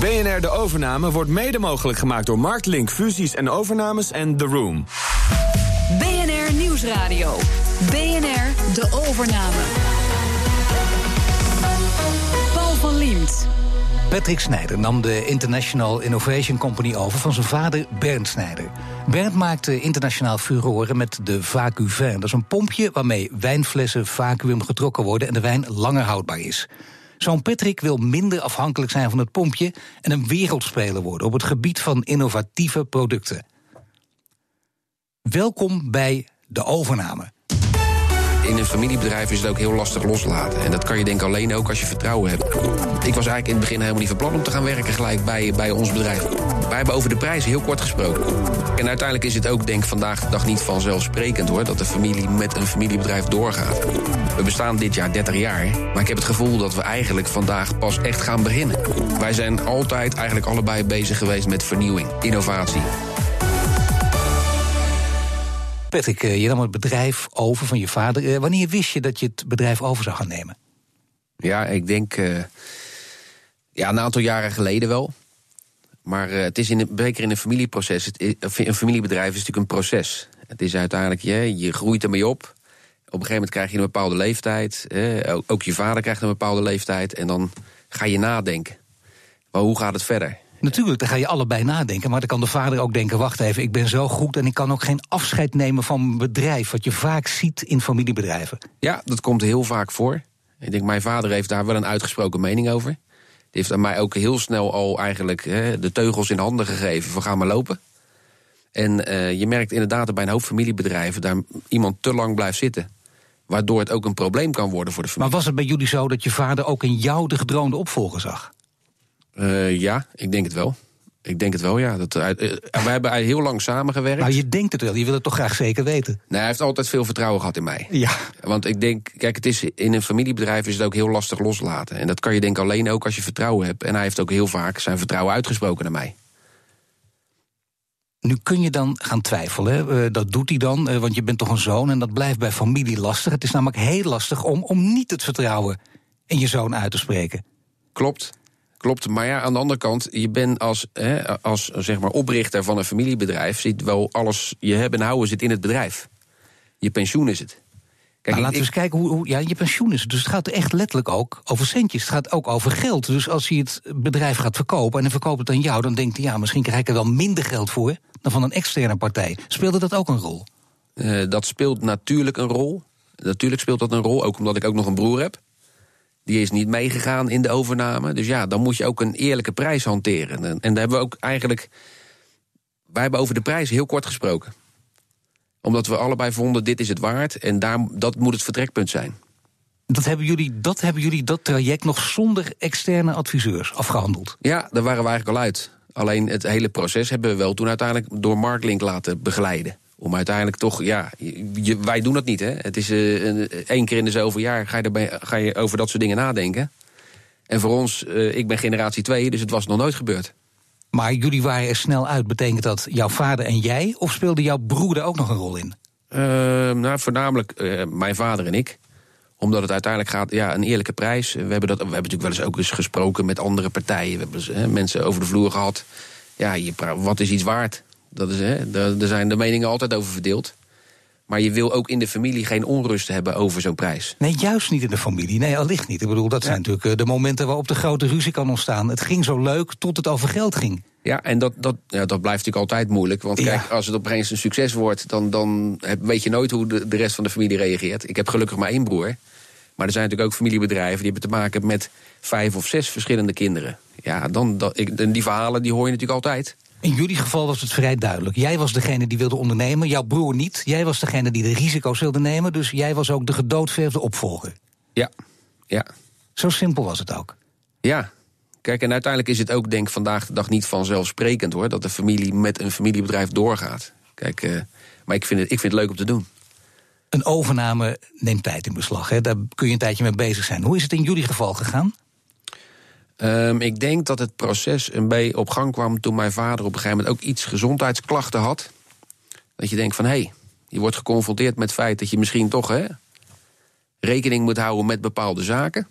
BNR De Overname wordt mede mogelijk gemaakt door Marktlink Fusies en Overnames en The Room. BNR Nieuwsradio. BNR De Overname. Paul van Liemt. Patrick Snijder nam de International Innovation Company over van zijn vader Bernd Snijder. Bernd maakte internationaal furoren met de VacuVin. Dat is een pompje waarmee wijnflessen vacuüm getrokken worden en de wijn langer houdbaar is. Zo'n Patrick wil minder afhankelijk zijn van het pompje en een wereldspeler worden op het gebied van innovatieve producten. Welkom bij de overname. In een familiebedrijf is het ook heel lastig loslaten. En dat kan je denk ik alleen ook als je vertrouwen hebt. Ik was eigenlijk in het begin helemaal niet van plan om te gaan werken gelijk bij, bij ons bedrijf. Wij hebben over de prijs heel kort gesproken. En uiteindelijk is het ook denk ik vandaag de dag niet vanzelfsprekend hoor... dat de familie met een familiebedrijf doorgaat. We bestaan dit jaar 30 jaar. Maar ik heb het gevoel dat we eigenlijk vandaag pas echt gaan beginnen. Wij zijn altijd eigenlijk allebei bezig geweest met vernieuwing, innovatie. Patrick, eh, je nam het bedrijf over van je vader. Eh, wanneer wist je dat je het bedrijf over zou gaan nemen? Ja, ik denk uh, ja, een aantal jaren geleden wel. Maar het is in zeker in een familieproces. Het, een familiebedrijf is natuurlijk een proces. Het is uiteindelijk, je, je groeit ermee op. Op een gegeven moment krijg je een bepaalde leeftijd. Eh, ook je vader krijgt een bepaalde leeftijd. En dan ga je nadenken. Maar hoe gaat het verder? Natuurlijk, dan ga je allebei nadenken. Maar dan kan de vader ook denken: wacht even, ik ben zo goed en ik kan ook geen afscheid nemen van mijn bedrijf. Wat je vaak ziet in familiebedrijven. Ja, dat komt heel vaak voor. Ik denk, mijn vader heeft daar wel een uitgesproken mening over. Die heeft aan mij ook heel snel al eigenlijk hè, de teugels in handen gegeven van ga maar lopen. En uh, je merkt inderdaad dat bij een hoop familiebedrijven daar iemand te lang blijft zitten. Waardoor het ook een probleem kan worden voor de familie. Maar was het bij jullie zo dat je vader ook in jou de gedroomde opvolger zag? Uh, ja, ik denk het wel. Ik denk het wel, ja. Dat, uh, we hebben heel lang samengewerkt. Maar je denkt het wel, je wil het toch graag zeker weten? Nee, hij heeft altijd veel vertrouwen gehad in mij. Ja. Want ik denk, kijk, het is, in een familiebedrijf is het ook heel lastig loslaten. En dat kan je denk alleen ook als je vertrouwen hebt. En hij heeft ook heel vaak zijn vertrouwen uitgesproken naar mij. Nu kun je dan gaan twijfelen. Dat doet hij dan, want je bent toch een zoon en dat blijft bij familie lastig. Het is namelijk heel lastig om, om niet het vertrouwen in je zoon uit te spreken. Klopt. Klopt, maar ja, aan de andere kant, je bent als, hè, als zeg maar, oprichter van een familiebedrijf, zit wel alles, je hebben en houden zit in het bedrijf. Je pensioen is het. Kijk, nou, laten we eens kijken hoe, hoe, Ja, je pensioen is het. Dus het gaat echt letterlijk ook over centjes. Het gaat ook over geld. Dus als hij het bedrijf gaat verkopen en hij verkoopt het aan jou, dan denkt hij, ja, misschien krijg ik er wel minder geld voor dan van een externe partij. Speelde dat ook een rol? Uh, dat speelt natuurlijk een rol. Natuurlijk speelt dat een rol, ook omdat ik ook nog een broer heb. Die is niet meegegaan in de overname. Dus ja, dan moet je ook een eerlijke prijs hanteren. En, en daar hebben we ook eigenlijk. Wij hebben over de prijs heel kort gesproken. Omdat we allebei vonden: dit is het waard. En daar, dat moet het vertrekpunt zijn. Dat hebben, jullie, dat hebben jullie dat traject nog zonder externe adviseurs afgehandeld? Ja, daar waren we eigenlijk al uit. Alleen het hele proces hebben we wel toen uiteindelijk door Marklink laten begeleiden. Om uiteindelijk toch, ja, je, wij doen dat niet. Hè? Het is uh, één keer in de zoveel jaar ga je, erbij, ga je over dat soort dingen nadenken. En voor ons, uh, ik ben generatie 2, dus het was nog nooit gebeurd. Maar jullie waren er snel uit. Betekent dat jouw vader en jij? Of speelde jouw broer er ook nog een rol in? Uh, nou, voornamelijk mijn vader en ik omdat het uiteindelijk gaat, ja, een eerlijke prijs. We hebben, dat, we hebben natuurlijk wel eens ook eens gesproken met andere partijen. We hebben hè, mensen over de vloer gehad. Ja, je, wat is iets waard? Dat is, hè, daar zijn de meningen altijd over verdeeld. Maar je wil ook in de familie geen onrust hebben over zo'n prijs. Nee, juist niet in de familie. Nee, allicht niet. Ik bedoel, dat zijn natuurlijk de momenten waarop de grote ruzie kan ontstaan. Het ging zo leuk tot het over geld ging. Ja, en dat, dat, ja, dat blijft natuurlijk altijd moeilijk. Want kijk, ja. als het opeens een succes wordt, dan, dan weet je nooit hoe de, de rest van de familie reageert. Ik heb gelukkig maar één broer. Maar er zijn natuurlijk ook familiebedrijven die hebben te maken met vijf of zes verschillende kinderen. Ja, dan, dat, ik, die verhalen die hoor je natuurlijk altijd. In jullie geval was het vrij duidelijk. Jij was degene die wilde ondernemen, jouw broer niet. Jij was degene die de risico's wilde nemen, dus jij was ook de gedoodverfde opvolger. Ja, ja. Zo simpel was het ook. Ja. Kijk, en uiteindelijk is het ook, denk ik, vandaag de dag niet vanzelfsprekend hoor, dat de familie met een familiebedrijf doorgaat. Kijk, uh, maar ik vind, het, ik vind het leuk om te doen. Een overname neemt tijd in beslag. Hè? Daar kun je een tijdje mee bezig zijn. Hoe is het in jullie geval gegaan? Um, ik denk dat het proces een beetje op gang kwam toen mijn vader op een gegeven moment ook iets gezondheidsklachten had. Dat je denkt van hé, hey, je wordt geconfronteerd met het feit dat je misschien toch hè, rekening moet houden met bepaalde zaken.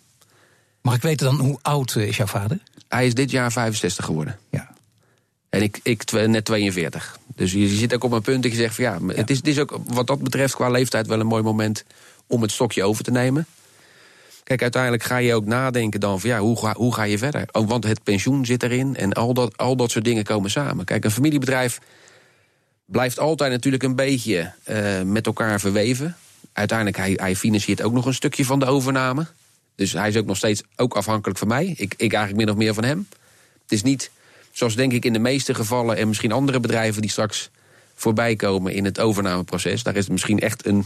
Mag ik weten dan hoe oud is jouw vader? Hij is dit jaar 65 geworden. Ja. En ik, ik net 42. Dus je, je zit ook op een punt dat je zegt van ja, Het, is, het is ook wat dat betreft qua leeftijd wel een mooi moment om het stokje over te nemen. Kijk, uiteindelijk ga je ook nadenken dan van ja, hoe ga, hoe ga je verder? Ook, want het pensioen zit erin en al dat, al dat soort dingen komen samen. Kijk, een familiebedrijf blijft altijd natuurlijk een beetje eh, met elkaar verweven. Uiteindelijk, hij, hij financiert ook nog een stukje van de overname. Dus hij is ook nog steeds ook afhankelijk van mij. Ik, ik eigenlijk min of meer van hem. Het is niet, zoals denk ik in de meeste gevallen... en misschien andere bedrijven die straks voorbij komen in het overnameproces... daar is het misschien echt een,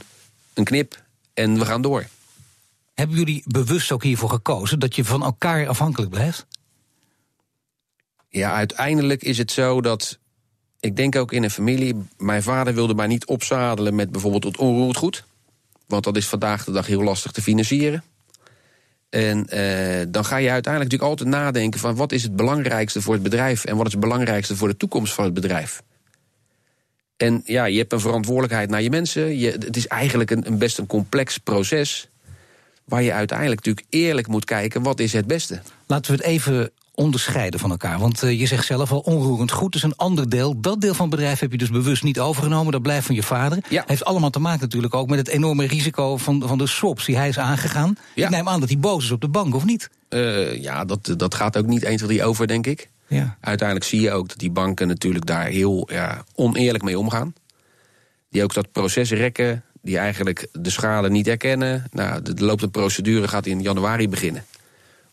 een knip en we gaan door. Hebben jullie bewust ook hiervoor gekozen dat je van elkaar afhankelijk blijft? Ja, uiteindelijk is het zo dat. Ik denk ook in een familie. Mijn vader wilde mij niet opzadelen met bijvoorbeeld het onroerend goed. Want dat is vandaag de dag heel lastig te financieren. En eh, dan ga je uiteindelijk natuurlijk altijd nadenken van wat is het belangrijkste voor het bedrijf en wat is het belangrijkste voor de toekomst van het bedrijf. En ja, je hebt een verantwoordelijkheid naar je mensen. Je, het is eigenlijk een, een best een complex proces. Waar je uiteindelijk natuurlijk eerlijk moet kijken wat is het beste. Laten we het even onderscheiden van elkaar. Want eh, je zegt zelf al, onroerend goed is een ander deel. Dat deel van het bedrijf heb je dus bewust niet overgenomen. Dat blijft van je vader. Ja. Heeft allemaal te maken natuurlijk ook met het enorme risico van, van de swaps die hij is aangegaan. Ja. Ik neem aan dat hij boos is op de bank, of niet? Eh, ja, dat, dat gaat ook niet 1, 2, 3 over, denk ik. Ja. Uiteindelijk zie je ook dat die banken natuurlijk daar heel ja, oneerlijk mee omgaan. Die ook dat proces rekken, die eigenlijk de schade niet erkennen. Nou, de loopt een procedure, gaat in januari beginnen.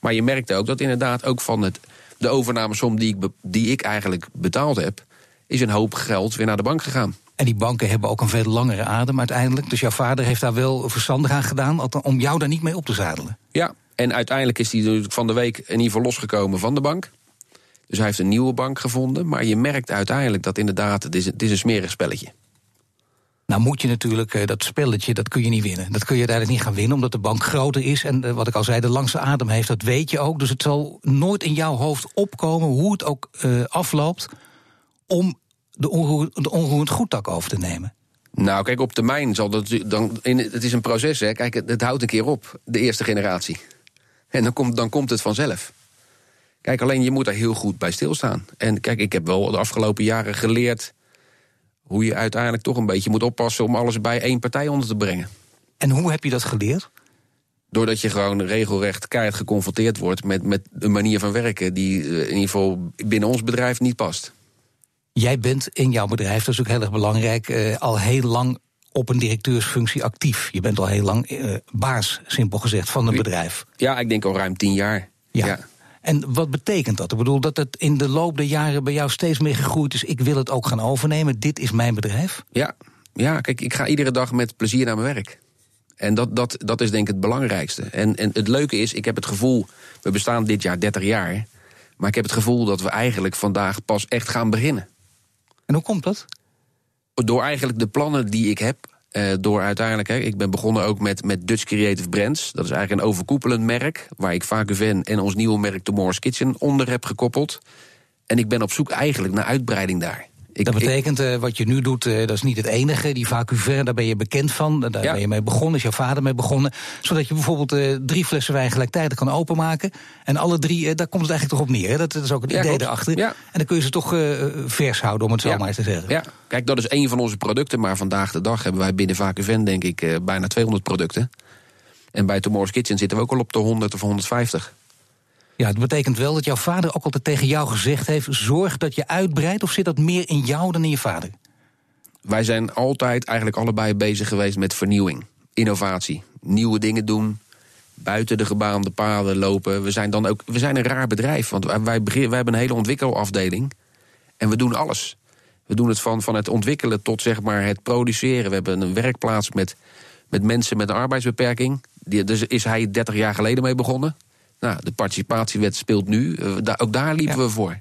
Maar je merkt ook dat inderdaad ook van het, de overnamesom die ik, die ik eigenlijk betaald heb... is een hoop geld weer naar de bank gegaan. En die banken hebben ook een veel langere adem uiteindelijk. Dus jouw vader heeft daar wel verstandig aan gedaan... om jou daar niet mee op te zadelen. Ja, en uiteindelijk is hij natuurlijk van de week in ieder geval losgekomen van de bank. Dus hij heeft een nieuwe bank gevonden. Maar je merkt uiteindelijk dat inderdaad, het is, het is een smerig spelletje. Nou moet je natuurlijk eh, dat spelletje, dat kun je niet winnen. Dat kun je uiteindelijk niet gaan winnen, omdat de bank groter is. En eh, wat ik al zei, de langste adem heeft, dat weet je ook. Dus het zal nooit in jouw hoofd opkomen, hoe het ook eh, afloopt... om de, onroer, de onroerend goedtak over te nemen. Nou, kijk, op termijn zal dat. Dan, in, het is een proces, hè. Kijk, het, het houdt een keer op, de eerste generatie. En dan komt, dan komt het vanzelf. Kijk, alleen je moet daar heel goed bij stilstaan. En kijk, ik heb wel de afgelopen jaren geleerd. Hoe je uiteindelijk toch een beetje moet oppassen. om alles bij één partij onder te brengen. En hoe heb je dat geleerd? Doordat je gewoon regelrecht keihard geconfronteerd wordt met, met een manier van werken. die eh, in ieder geval binnen ons bedrijf niet past. Jij bent in jouw bedrijf, dat is ook heel erg belangrijk... eh, al heel lang op een directeursfunctie actief. Je bent al heel lang eh, baas, simpel gezegd, van een bedrijf. Ja, ik denk al ruim tien jaar. Ja. En wat betekent dat? Ik bedoel dat het in de loop der jaren bij jou steeds meer gegroeid is. Ik wil het ook gaan overnemen. Dit is mijn bedrijf. Ja, ja kijk, ik ga iedere dag met plezier naar mijn werk. En dat, dat, dat is denk ik het belangrijkste. En, en het leuke is, ik heb het gevoel, we bestaan dit jaar 30 jaar. Maar ik heb het gevoel dat we eigenlijk vandaag pas echt gaan beginnen. En hoe komt dat? Door eigenlijk de plannen die ik heb. Eh, door uiteindelijk, hè, ik ben begonnen ook met, met Dutch Creative Brands. Dat is eigenlijk een overkoepelend merk. Waar ik Vacuven en ons nieuwe merk Tomorrow's Kitchen onder heb gekoppeld. En ik ben op zoek eigenlijk naar uitbreiding daar. Ik, Dat ik- betekent, eh, wat je nu doet, eh, dat is niet het enige. Die Vacuvin, daar ben je bekend van. Daar Ja. ben je mee begonnen, is jouw vader mee begonnen. Zodat je bijvoorbeeld eh, drie flessen wijn gelijktijdig kan openmaken. En alle drie, daar komt het eigenlijk toch op neer. Hè? Dat, dat is ook het Ja, idee erachter. Ja. En dan kun je ze toch vers houden, om het zo maar eens te zeggen. Ja, kijk, dat is één van onze producten. Maar vandaag de dag hebben wij binnen Vacuven, denk ik, bijna 200 producten. En bij Tomorrow's Kitchen zitten we ook al op de 100 of 150. Ja, het betekent wel dat jouw vader ook altijd tegen jou gezegd heeft... zorg dat je uitbreidt, of zit dat meer in jou dan in je vader? Wij zijn altijd eigenlijk allebei bezig geweest met vernieuwing, innovatie, nieuwe dingen doen, buiten de gebaande paden lopen. We zijn dan ook, we zijn een raar bedrijf, want wij, wij, hebben een hele ontwikkelafdeling en we doen alles. We doen het van, van het ontwikkelen tot zeg maar het produceren. We hebben een werkplaats met, met mensen met een arbeidsbeperking. Die, dus is hij 30 jaar geleden mee begonnen. Nou, de participatiewet speelt nu. Eh, ook daar liepen Ja. we voor.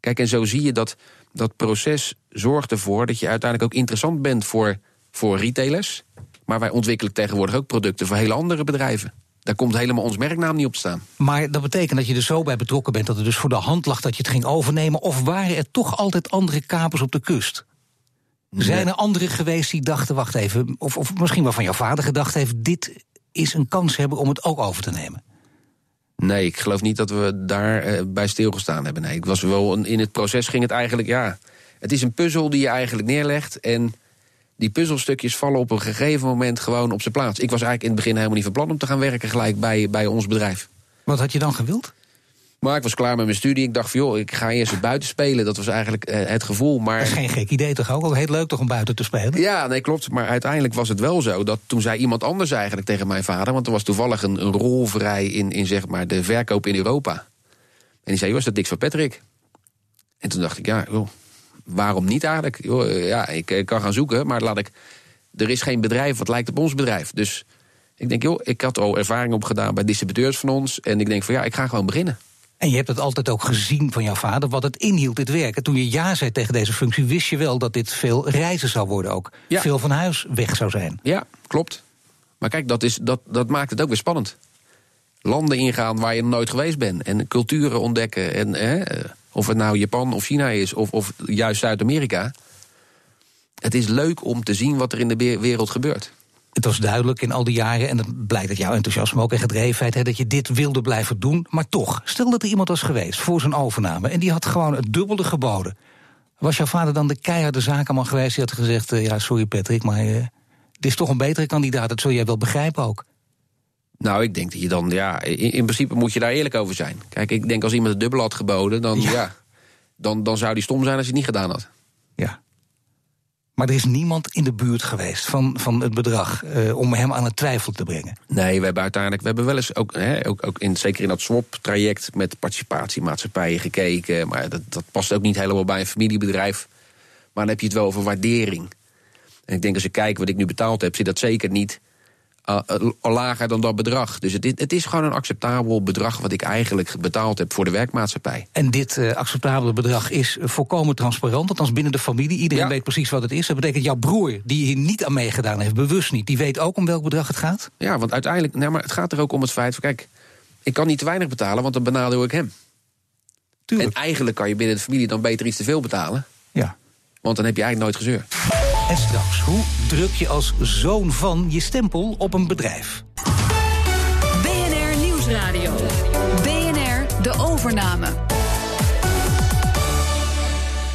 Kijk, en zo zie je dat dat proces zorgt ervoor dat je uiteindelijk ook interessant bent voor, voor retailers. Maar wij ontwikkelen tegenwoordig ook producten voor hele andere bedrijven. Daar komt helemaal ons merknaam niet op staan. Maar dat betekent dat je er zo bij betrokken bent... dat het dus voor de hand lag dat je het ging overnemen... of waren er toch altijd andere kapers op de kust? Zijn er anderen geweest die dachten, wacht even... of, of misschien wel van jouw vader gedacht heeft... dit is een kans hebben om het ook over te nemen? Nee, ik geloof niet dat we daar uh, bij stilgestaan hebben. Nee, ik was wel in het proces ging het eigenlijk, ja. Het is een puzzel die je eigenlijk neerlegt. En die puzzelstukjes vallen op een gegeven moment gewoon op zijn plaats. Ik was eigenlijk in het begin helemaal niet van plan om te gaan werken gelijk bij, bij ons bedrijf. Wat had je dan gewild? Maar ik was klaar met mijn studie. Ik dacht van joh, ik ga eerst het buiten spelen. Dat was eigenlijk eh, het gevoel. Maar... Dat is geen gek idee toch ook? Wel heel leuk toch om buiten te spelen? Ja, nee, klopt. Maar uiteindelijk was het wel zo dat toen zei iemand anders eigenlijk tegen mijn vader. Want er was toevallig een, een rol vrij in, in zeg maar de verkoop in Europa. En die zei, was dat niks voor Patrick? En toen dacht ik, ja, joh, waarom niet eigenlijk? Joh, eh, ja, ik, ik kan gaan zoeken, maar laat ik. Er is geen bedrijf wat lijkt op ons bedrijf. Dus ik denk, joh, ik had al ervaring opgedaan bij distributeurs van ons. En ik denk van ja, ik ga gewoon beginnen. En je hebt het altijd ook gezien van jouw vader, wat het inhield, dit werk. En toen je ja zei tegen deze functie, wist je wel dat dit veel reizen zou worden ook. Veel van huis weg zou zijn. Ja, klopt. Maar kijk, dat, is, dat, dat maakt het ook weer spannend. Landen ingaan waar je nog nooit geweest bent. En culturen ontdekken. En, hè, of het nou Japan of China is, of, of juist Zuid-Amerika. Het is leuk om te zien wat er in de wereld gebeurt het was duidelijk in al die jaren, en het blijkt dat jouw enthousiasme ook en gedrevenheid, hè, dat je dit wilde blijven doen. Maar toch, stel dat er iemand was geweest voor zijn overname en die had gewoon het dubbele geboden. Was jouw vader dan de keiharde zakenman geweest die had gezegd: uh, Ja, sorry Patrick, maar uh, dit is toch een betere kandidaat, dat zul jij wel begrijpen ook? Nou, ik denk dat je dan, ja, in, in, principe moet je daar eerlijk over zijn. Kijk, ik denk als iemand het dubbel had geboden, dan, ja. ja dan, dan zou die stom zijn als hij het niet gedaan had. Ja. Maar er is niemand in de buurt geweest van, van het bedrag uh, om hem aan het twijfel te brengen. Nee, we hebben uiteindelijk, we hebben wel eens ook, hè, ook, ook in, zeker in dat swap-traject met participatiemaatschappijen gekeken. Maar dat, dat past ook niet helemaal bij een familiebedrijf. Maar dan heb je het wel over waardering. En ik denk als ik kijk wat ik nu betaald heb, zit dat zeker niet uh, lager dan dat bedrag. Dus het, het, is gewoon een acceptabel bedrag wat ik eigenlijk betaald heb voor de werkmaatschappij. En dit uh, acceptabele bedrag is volkomen transparant, althans binnen de familie. Iedereen weet precies wat het is. Dat betekent jouw broer, die hier niet aan meegedaan heeft, bewust niet, die weet ook om welk bedrag het gaat? Ja, want uiteindelijk, nou, maar het gaat er ook om het feit van, kijk, ik kan niet te weinig betalen, want dan benadeel ik hem. Tuurlijk. En eigenlijk kan je binnen de familie dan beter iets te veel betalen. Ja. Want dan heb je eigenlijk nooit gezeur. En straks, hoe druk je als zoon van je stempel op een bedrijf? BNR Nieuwsradio. BNR De Overname.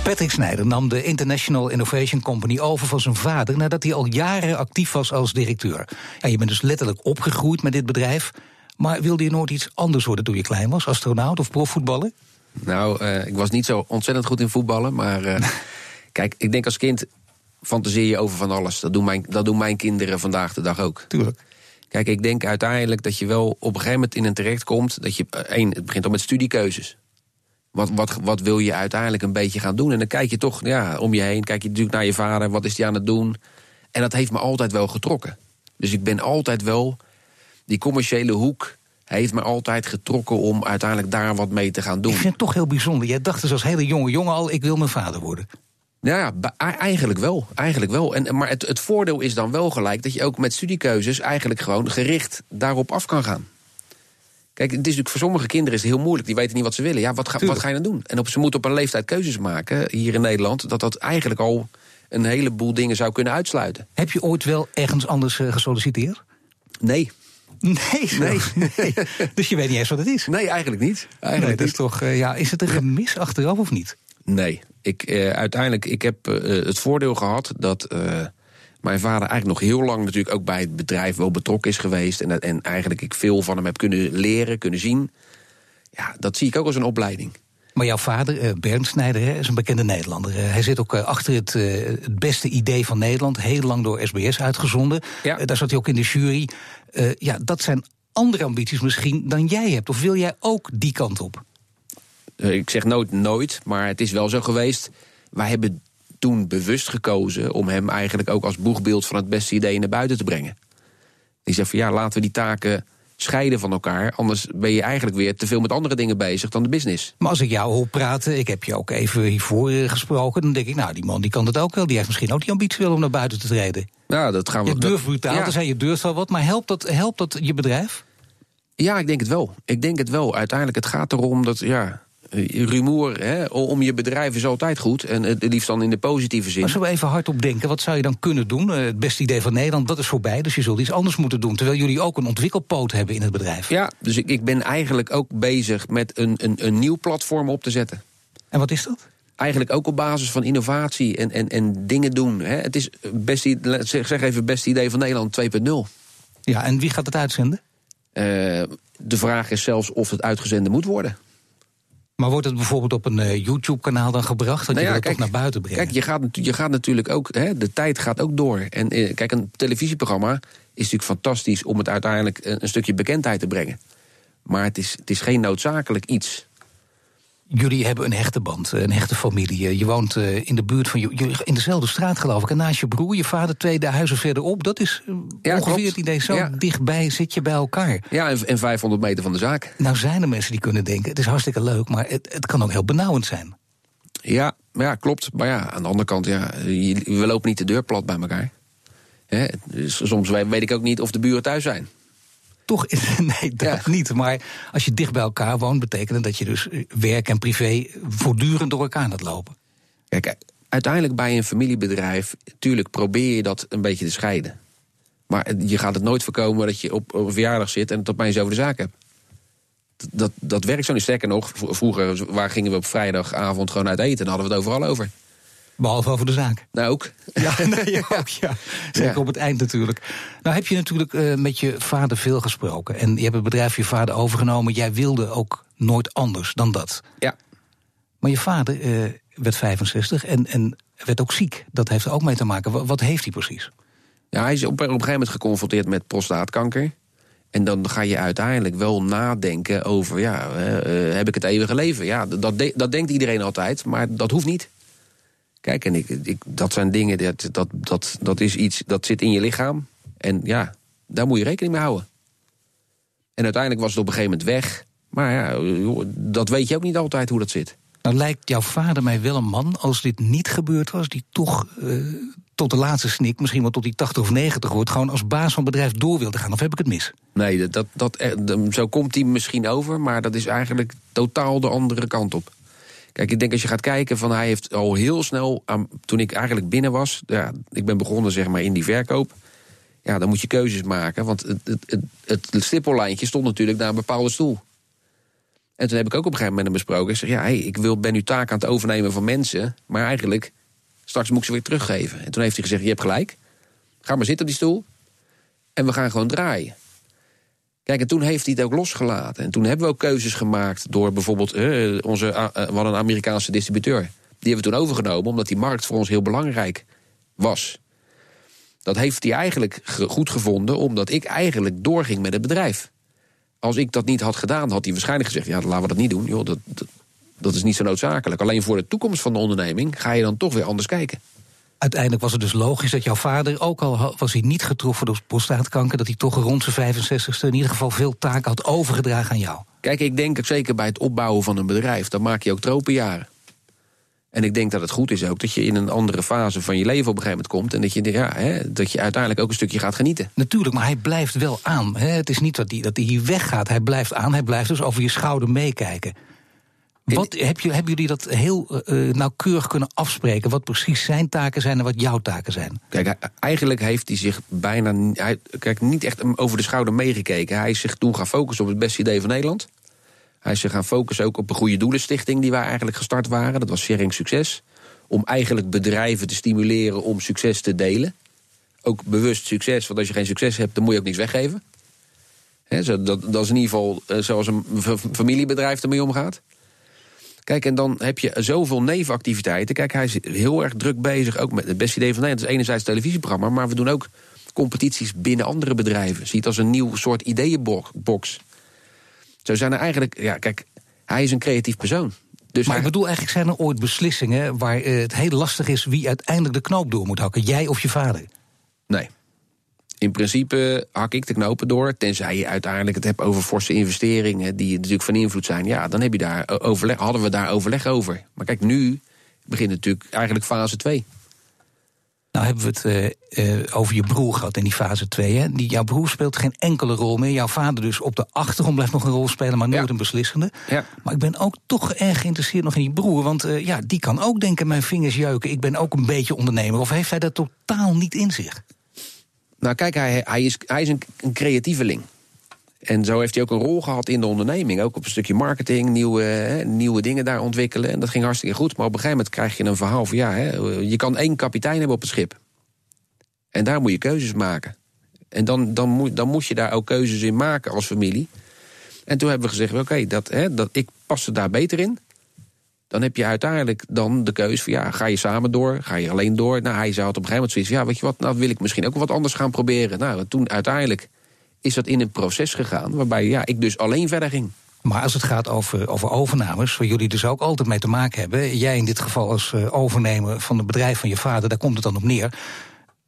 Patrick Snijder nam de International Innovation Company over van zijn vader nadat hij al jaren actief was als directeur. Ja, je bent dus letterlijk opgegroeid met dit bedrijf. Maar wilde je nooit iets anders worden toen je klein was? Astronaut of profvoetballer? Nou, uh, ik was niet zo ontzettend goed in voetballen. Maar uh, kijk, ik denk als kind fantaseer je over van alles. Dat doen, mijn, dat doen mijn kinderen vandaag de dag ook. Tuurlijk. Kijk, ik denk uiteindelijk dat je wel op een gegeven moment in een terecht komt. Dat je, eh, één, het begint al met studiekeuzes. Wat, wat, wat wil je uiteindelijk een beetje gaan doen? En dan kijk je toch ja, om je heen. Kijk je natuurlijk naar je vader. Wat is die aan het doen? En dat heeft me altijd wel getrokken. Dus ik ben altijd wel. Die commerciële hoek heeft me altijd getrokken om uiteindelijk daar wat mee te gaan doen. Ik vind het toch heel bijzonder. Jij dacht dus als hele jonge jongen al: ik wil mijn vader worden. Ja, eigenlijk wel. Eigenlijk wel. En, maar het, het voordeel is dan wel gelijk dat je ook met studiekeuzes eigenlijk gewoon gericht daarop af kan gaan. Kijk, het is natuurlijk voor sommige kinderen is het heel moeilijk. Die weten niet wat ze willen. Ja, wat ga, wat ga je dan doen? En op, ze moeten op een leeftijd keuzes maken hier in Nederland. Dat dat eigenlijk al een heleboel dingen zou kunnen uitsluiten. Heb je ooit wel ergens anders uh, gesolliciteerd? Nee. Nee, nee. nee. dus je weet niet eens wat het is? Nee, eigenlijk niet. Eigenlijk nee, is, toch, uh, ja, is het een gemis achteraf of niet? Nee, ik, uh, uiteindelijk, ik heb uh, het voordeel gehad dat uh, mijn vader eigenlijk nog heel lang natuurlijk ook bij het bedrijf wel betrokken is geweest. En, en eigenlijk ik veel van hem heb kunnen leren, kunnen zien. Ja, dat zie ik ook als een opleiding. Maar jouw vader, Bernd Snijder, is een bekende Nederlander. Hij zit ook achter het, het beste idee van Nederland, heel lang door SBS uitgezonden. Ja. Daar zat hij ook in de jury. ja, dat zijn andere ambities misschien dan jij hebt. Of wil jij ook die kant op? Eh, ik zeg nooit nooit, maar het is wel zo geweest. Wij hebben toen bewust gekozen om hem eigenlijk ook als boegbeeld van het beste idee naar buiten te brengen. Die zegt van ja, laten we die taken scheiden van elkaar. Anders ben je eigenlijk weer te veel met andere dingen bezig dan de business. Maar als ik jou hoor praten, ik heb je ook even hiervoor eh, gesproken, dan denk ik, nou, die man die kan het ook wel. Die heeft misschien ook die ambitie wel om naar buiten te treden. Ja, dat gaan we. Je durft brutaal ja. te zijn, je durft wel wat, maar helpt dat, helpt dat je bedrijf? Ja, ik denk het wel. Ik denk het wel. Uiteindelijk, het gaat erom dat, ja, rumoer hè, om je bedrijf is altijd goed. En het liefst dan in de positieve zin. Maar zullen we even hardop denken, wat zou je dan kunnen doen? Eh, het beste idee van Nederland, dat is voorbij, dus je zult iets anders moeten doen. Terwijl jullie ook een ontwikkelpoot hebben in het bedrijf. Ja, dus ik, ik ben eigenlijk ook bezig met een, een, een nieuw platform op te zetten. En wat is dat? Eigenlijk ook op basis van innovatie en, en, en dingen doen. Hè. Het is best, zeg even het beste idee van Nederland 2.0. Ja, en wie gaat het uitzenden? Uh, de vraag is zelfs of het uitgezonden moet worden. Maar wordt het bijvoorbeeld op een uh, YouTube-kanaal dan gebracht? Dat nou ja, je dat kijk, toch naar buiten brengt? Kijk, je gaat, je gaat natuurlijk ook... Hè, de tijd gaat ook door. En uh, kijk, een televisieprogramma is natuurlijk fantastisch... om het uiteindelijk een, een stukje bekendheid te brengen. Maar het is, het is geen noodzakelijk iets jullie hebben een hechte band, een hechte familie. Je woont eh, in de buurt van je, in dezelfde straat, geloof ik. En naast je broer, je vader, twee huizen verderop. Dat is eh, ongeveer het idee. Zo dichtbij zit je bij elkaar. Ja, en, 500 meter van de zaak. Nou zijn er mensen die kunnen denken: het is hartstikke leuk, maar het, het kan ook heel benauwend zijn. Ja, ja, klopt. Maar ja, aan de andere kant, ja, we lopen niet de deur plat bij elkaar. Hè? Soms weet ik ook niet of de buren thuis zijn toch is nee, dat niet. Maar als je dicht bij elkaar woont, betekent dat je dus eh, werk en privé voortdurend door elkaar gaat lopen. Kijk, uiteindelijk bij een familiebedrijf, tuurlijk probeer je dat een beetje te scheiden. Maar je gaat het nooit voorkomen dat je op, een verjaardag zit en het opeens over de zaak hebt. Dat, dat werkt zo niet. Sterker nog, vroeger waar gingen we op vrijdagavond gewoon uit eten? Dan hadden we het overal over. Behalve over de zaak. Nou ook. Ja, nee, ook, ja. Zeker op het eind natuurlijk. Nou heb je natuurlijk uh, met je vader veel gesproken. En je hebt het bedrijf je vader overgenomen. Jij wilde ook nooit anders dan dat. Ja. Maar je vader uh, werd 65 en, en werd ook ziek. Dat heeft er ook mee te maken. Wat heeft hij precies? Ja, hij is op, op een gegeven moment geconfronteerd met prostaatkanker. En dan ga je uiteindelijk wel nadenken over, ja, uh, heb ik het eeuwige leven? Ja, dat, de, dat denkt iedereen altijd, maar dat hoeft niet. Kijk, en ik, ik, dat zijn dingen, dat, dat, dat, dat is iets dat zit in je lichaam. En ja, daar moet je rekening mee houden. En uiteindelijk was het op een gegeven moment weg. Maar ja, dat weet je ook niet altijd hoe dat zit. Nou lijkt jouw vader mij wel een man, als dit niet gebeurd was... die toch uh, tot de laatste snik, misschien wel tot die 80 of 90 wordt... gewoon als baas van bedrijf door wilde gaan. Of heb ik het mis? Nee, dat, dat, dat, zo komt hij misschien over... maar dat is eigenlijk totaal de andere kant op. Kijk, ik denk als je gaat kijken, van hij heeft al heel snel, toen ik eigenlijk binnen was, ja, ik ben begonnen zeg maar in die verkoop. Ja, dan moet je keuzes maken, want het, het, het, stippellijntje stond natuurlijk naar een bepaalde stoel. En toen heb ik ook op een gegeven moment besproken. Ik zeg, ja, ik wil, ben nu taak aan het overnemen van mensen, maar eigenlijk straks moet ik ze weer teruggeven. En toen heeft hij gezegd, je hebt gelijk, ga maar zitten op die stoel en we gaan gewoon draaien. En toen heeft hij het ook losgelaten. En toen hebben we ook keuzes gemaakt door bijvoorbeeld uh, onze, uh, een Amerikaanse distributeur. Die hebben we toen overgenomen omdat die markt voor ons heel belangrijk was. Dat heeft hij eigenlijk goed gevonden omdat ik eigenlijk doorging met het bedrijf. Als ik dat niet had gedaan, had hij waarschijnlijk gezegd: ja, laten we dat niet doen. Joh, dat, dat is niet zo noodzakelijk. Alleen voor de toekomst van de onderneming ga je dan toch weer anders kijken uiteindelijk was het dus logisch dat jouw vader, ook al was hij niet getroffen door prostaatkanker, dat hij toch rond zijn 65ste in ieder geval veel taken had overgedragen aan jou. Kijk, ik denk zeker bij het opbouwen van een bedrijf, dan maak je ook tropenjaren. En ik denk dat het goed is ook dat je in een andere fase van je leven op een gegeven moment komt. En dat je, ja, hè, dat je uiteindelijk ook een stukje gaat genieten. Natuurlijk, maar hij blijft wel aan. Hè. Het is niet dat hij, dat hij hier weggaat. Hij blijft aan. Hij blijft dus over je schouder meekijken. Wat, heb je, hebben jullie dat heel uh, nauwkeurig kunnen afspreken? Wat precies zijn taken zijn en wat jouw taken zijn? Kijk, eigenlijk heeft hij zich bijna hij, kijk, niet echt over de schouder meegekeken. Hij is zich toen gaan focussen op het beste idee van Nederland. Hij is zich gaan focussen ook op een goede doelenstichting die wij eigenlijk gestart waren. Dat was Sharing Succes. Om eigenlijk bedrijven te stimuleren om succes te delen. Ook bewust succes, want als je geen succes hebt, dan moet je ook niets weggeven. dat, dat, is in ieder geval zoals een familiebedrijf ermee omgaat. Kijk, en dan heb je zoveel nevenactiviteiten. Kijk, hij is heel erg druk bezig, ook met het beste idee van Nederland. Het is enerzijds het televisieprogramma, maar we doen ook competities binnen andere bedrijven. Zie het als een nieuw soort ideeënbox. Zo zijn er eigenlijk, ja, kijk, hij is een creatief persoon. Dus maar ik bedoel, eigenlijk zijn er ooit beslissingen waar eh, het heel lastig is wie uiteindelijk de knoop door moet hakken. Jij of je vader? Nee. In principe hak ik de knopen door. Tenzij je uiteindelijk het hebt over forse investeringen. die natuurlijk van invloed zijn. Ja, dan heb je daar overleg, hadden we daar overleg over. Maar kijk, nu begint natuurlijk eigenlijk fase 2. Nou hebben we het uh, uh, over je broer gehad in die fase 2. Hè? Die, jouw broer speelt geen enkele rol meer. Jouw vader dus op de achtergrond blijft nog een rol spelen, maar nooit Ja. een beslissende. Ja. Maar ik ben ook toch erg geïnteresseerd nog in die broer. Want uh, ja, die kan ook denken, mijn vingers jeuken. Ik ben ook een beetje ondernemer. Of heeft hij dat totaal niet in zich? Nou, kijk, hij, hij is, hij is een, een creatieveling. En zo heeft hij ook een rol gehad in de onderneming. Ook op een stukje marketing, nieuwe, hè, nieuwe dingen daar ontwikkelen. En dat ging hartstikke goed. Maar op een gegeven moment krijg je een verhaal van... ja, hè, je kan één kapitein hebben op het schip. En daar moet je keuzes maken. En dan, dan, moet, dan moet je daar ook keuzes in maken als familie. En toen hebben we gezegd, oké, dat, dat, ik pas er daar beter in. Dan heb je uiteindelijk dan de keuze van... ja, ga je samen door, ga je alleen door? Nou, hij zei op een gegeven moment zoiets... ja, weet je wat, nou wil ik misschien ook wat anders gaan proberen. Nou, toen uiteindelijk is dat in een proces gegaan... waarbij ja, ik dus alleen verder ging. Maar als het gaat over, over overnames, waar jullie dus ook altijd mee te maken hebben. Jij in dit geval als uh, overnemer van het bedrijf van je vader, daar komt het dan op neer.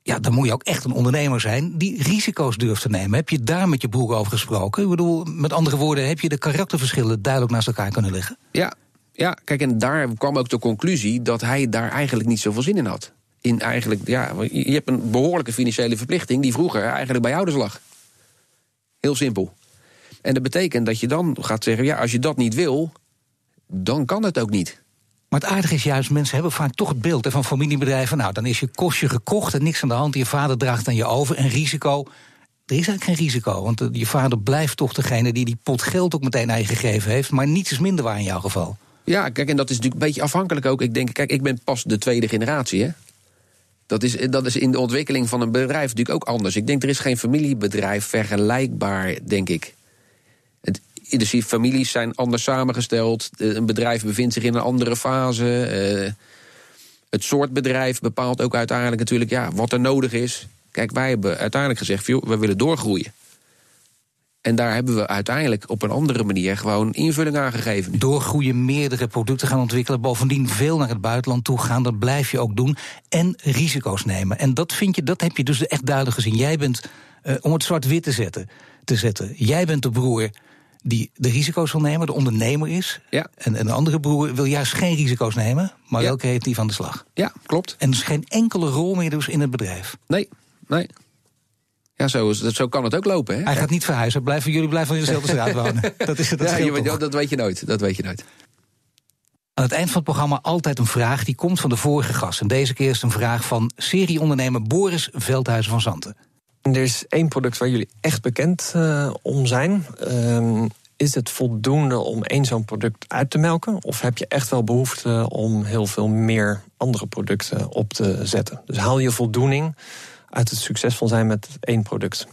Ja, dan moet je ook echt een ondernemer zijn die risico's durft te nemen. Heb je daar met je broer over gesproken? Ik bedoel, met andere woorden, heb je de karakterverschillen duidelijk naast elkaar kunnen leggen? Ja, ja, kijk, en daar kwam ook de conclusie dat hij daar eigenlijk niet zoveel zin in had. In eigenlijk, ja, je hebt een behoorlijke financiële verplichting die vroeger eigenlijk bij ouders lag. Heel simpel. En dat betekent dat je dan gaat zeggen: ja, als je dat niet wil, dan kan het ook niet. Maar het aardige is juist, mensen hebben vaak toch het beeld van familiebedrijven. Nou, dan is je kostje gekocht en niks aan de hand. Je vader draagt aan je over. En risico. Er is eigenlijk geen risico. Want je vader blijft toch degene die die pot geld ook meteen eigen gegeven heeft. Maar niets is minder waar in jouw geval. Ja, kijk, en dat is natuurlijk een beetje afhankelijk ook. Ik denk, kijk, ik ben pas de tweede generatie, hè. Dat is, dat is in de ontwikkeling van een bedrijf natuurlijk ook anders. Ik denk, er is geen familiebedrijf vergelijkbaar, denk ik. Het, dus die families zijn anders samengesteld. Een bedrijf bevindt zich in een andere fase. Uh, het soort bedrijf bepaalt ook uiteindelijk natuurlijk ja, wat er nodig is. Kijk, wij hebben uiteindelijk gezegd, joh, we willen doorgroeien. En daar hebben we uiteindelijk op een andere manier gewoon invulling aan gegeven. Doorgroeien, meerdere producten gaan ontwikkelen. Bovendien veel naar het buitenland toe gaan. Dat blijf je ook doen. En risico's nemen. En dat vind je, dat heb je dus echt duidelijk gezien. Jij bent, uh, om het zwart-wit te zetten, te zetten. Jij bent de broer die de risico's wil nemen, de ondernemer is. Ja. En, en de andere broer wil juist geen risico's nemen, maar ja. welke heeft die van de slag? Ja, klopt. En dus geen enkele rol meer dus in het bedrijf. Nee, nee. Ja, zo, is, zo kan het ook lopen. Hè? Hij gaat niet verhuizen. Blijven, jullie blijven in dezelfde straat wonen. Dat is het. Dat ja, je weet, dat weet je nooit. Dat weet je nooit. Aan het eind van het programma altijd een vraag die komt van de vorige gast. En deze keer is het een vraag van serieondernemer Boris Veldhuizen van Zanten. Er is één product waar jullie echt bekend uh, om zijn. Uh, is het voldoende om één zo'n product uit te melken? Of heb je echt wel behoefte om heel veel meer andere producten op te zetten? Dus haal je voldoening uit het succesvol zijn met één product?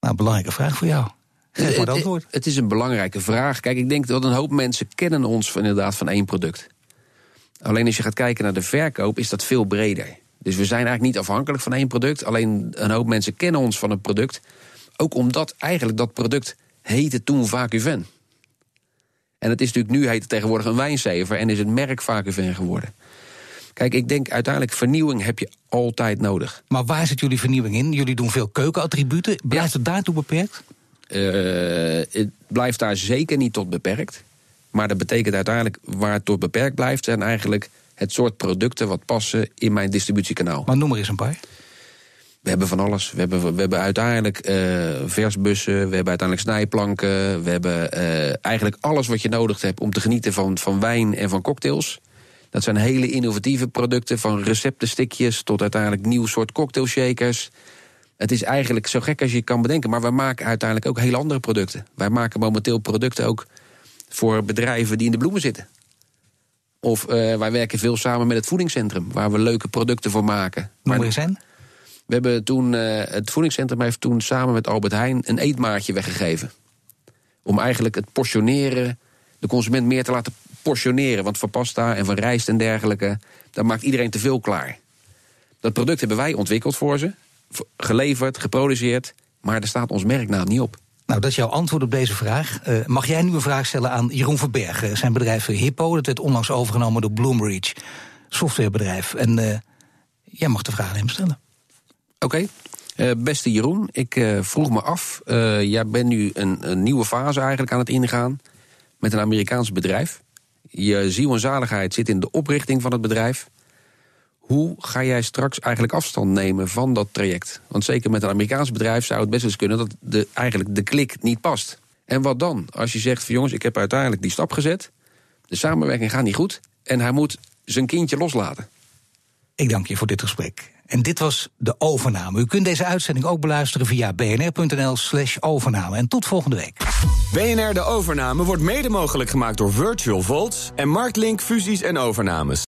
Nou, belangrijke vraag voor jou. Geef maar antwoord. Het, het is een belangrijke vraag. Kijk, ik denk dat een hoop mensen kennen ons van, inderdaad van één product. Alleen als je gaat kijken naar de verkoop, is dat veel breder. Dus we zijn eigenlijk niet afhankelijk van één product. Alleen een hoop mensen kennen ons van een product. Ook omdat eigenlijk dat product heette toen Vacuven. En het is natuurlijk nu heet het tegenwoordig een wijnzever en is het merk Vacuven geworden. Kijk, ik denk uiteindelijk vernieuwing heb je altijd nodig. Maar waar zit jullie vernieuwing in? Jullie doen veel keukenattributen. Blijft ja. het daartoe beperkt? Uh, het blijft daar zeker niet tot beperkt. Maar dat betekent uiteindelijk waar het tot beperkt blijft, zijn eigenlijk het soort producten wat passen in mijn distributiekanaal. Maar noem maar eens een paar. We hebben van alles. We hebben, we hebben uiteindelijk uh, versbussen, we hebben uiteindelijk snijplanken. We hebben uh, eigenlijk alles wat je nodig hebt om te genieten van, van wijn en van cocktails. Dat zijn hele innovatieve producten, van receptenstikjes tot uiteindelijk nieuw soort cocktailshakers. Het is eigenlijk zo gek als je kan bedenken, maar wij maken uiteindelijk ook heel andere producten. Wij maken momenteel producten ook voor bedrijven die in de bloemen zitten. Of uh, wij werken veel samen met het voedingscentrum, waar we leuke producten voor maken. Noem eens zijn. We hebben toen, uh, het voedingscentrum heeft toen samen met Albert Heijn een eetmaatje weggegeven. Om eigenlijk het portioneren, de consument meer te laten portioneren. Want van pasta en van rijst en dergelijke, daar maakt iedereen te veel klaar. Dat product hebben wij ontwikkeld voor ze, geleverd, geproduceerd, maar daar staat ons merknaam niet op. Nou, dat is jouw antwoord op deze vraag. Uh, mag jij nu een vraag stellen aan Jeroen Verbergen? Zijn bedrijf Hippo, dat werd onlangs overgenomen door Bloomreach, softwarebedrijf. En uh, jij mag de vraag aan hem stellen. Oké. Okay. Uh, beste Jeroen, ik vroeg me af. Jij bent nu een, een, nieuwe fase eigenlijk aan het ingaan met een Amerikaans bedrijf. Je ziel en zaligheid zit in de oprichting van het bedrijf. hoe ga jij straks eigenlijk afstand nemen van dat traject? Want zeker met een Amerikaans bedrijf zou het best eens kunnen dat de, eigenlijk de klik niet past. En wat dan? Als je zegt van jongens, ik heb uiteindelijk die stap gezet, de samenwerking gaat niet goed en hij moet zijn kindje loslaten. Ik dank je voor dit gesprek. En dit was de overname. U kunt deze uitzending ook beluisteren via bnr.nl/slash overname. En tot volgende week. BNR De Overname wordt mede mogelijk gemaakt door Virtual Volts en Marktlink Fusies en Overnames.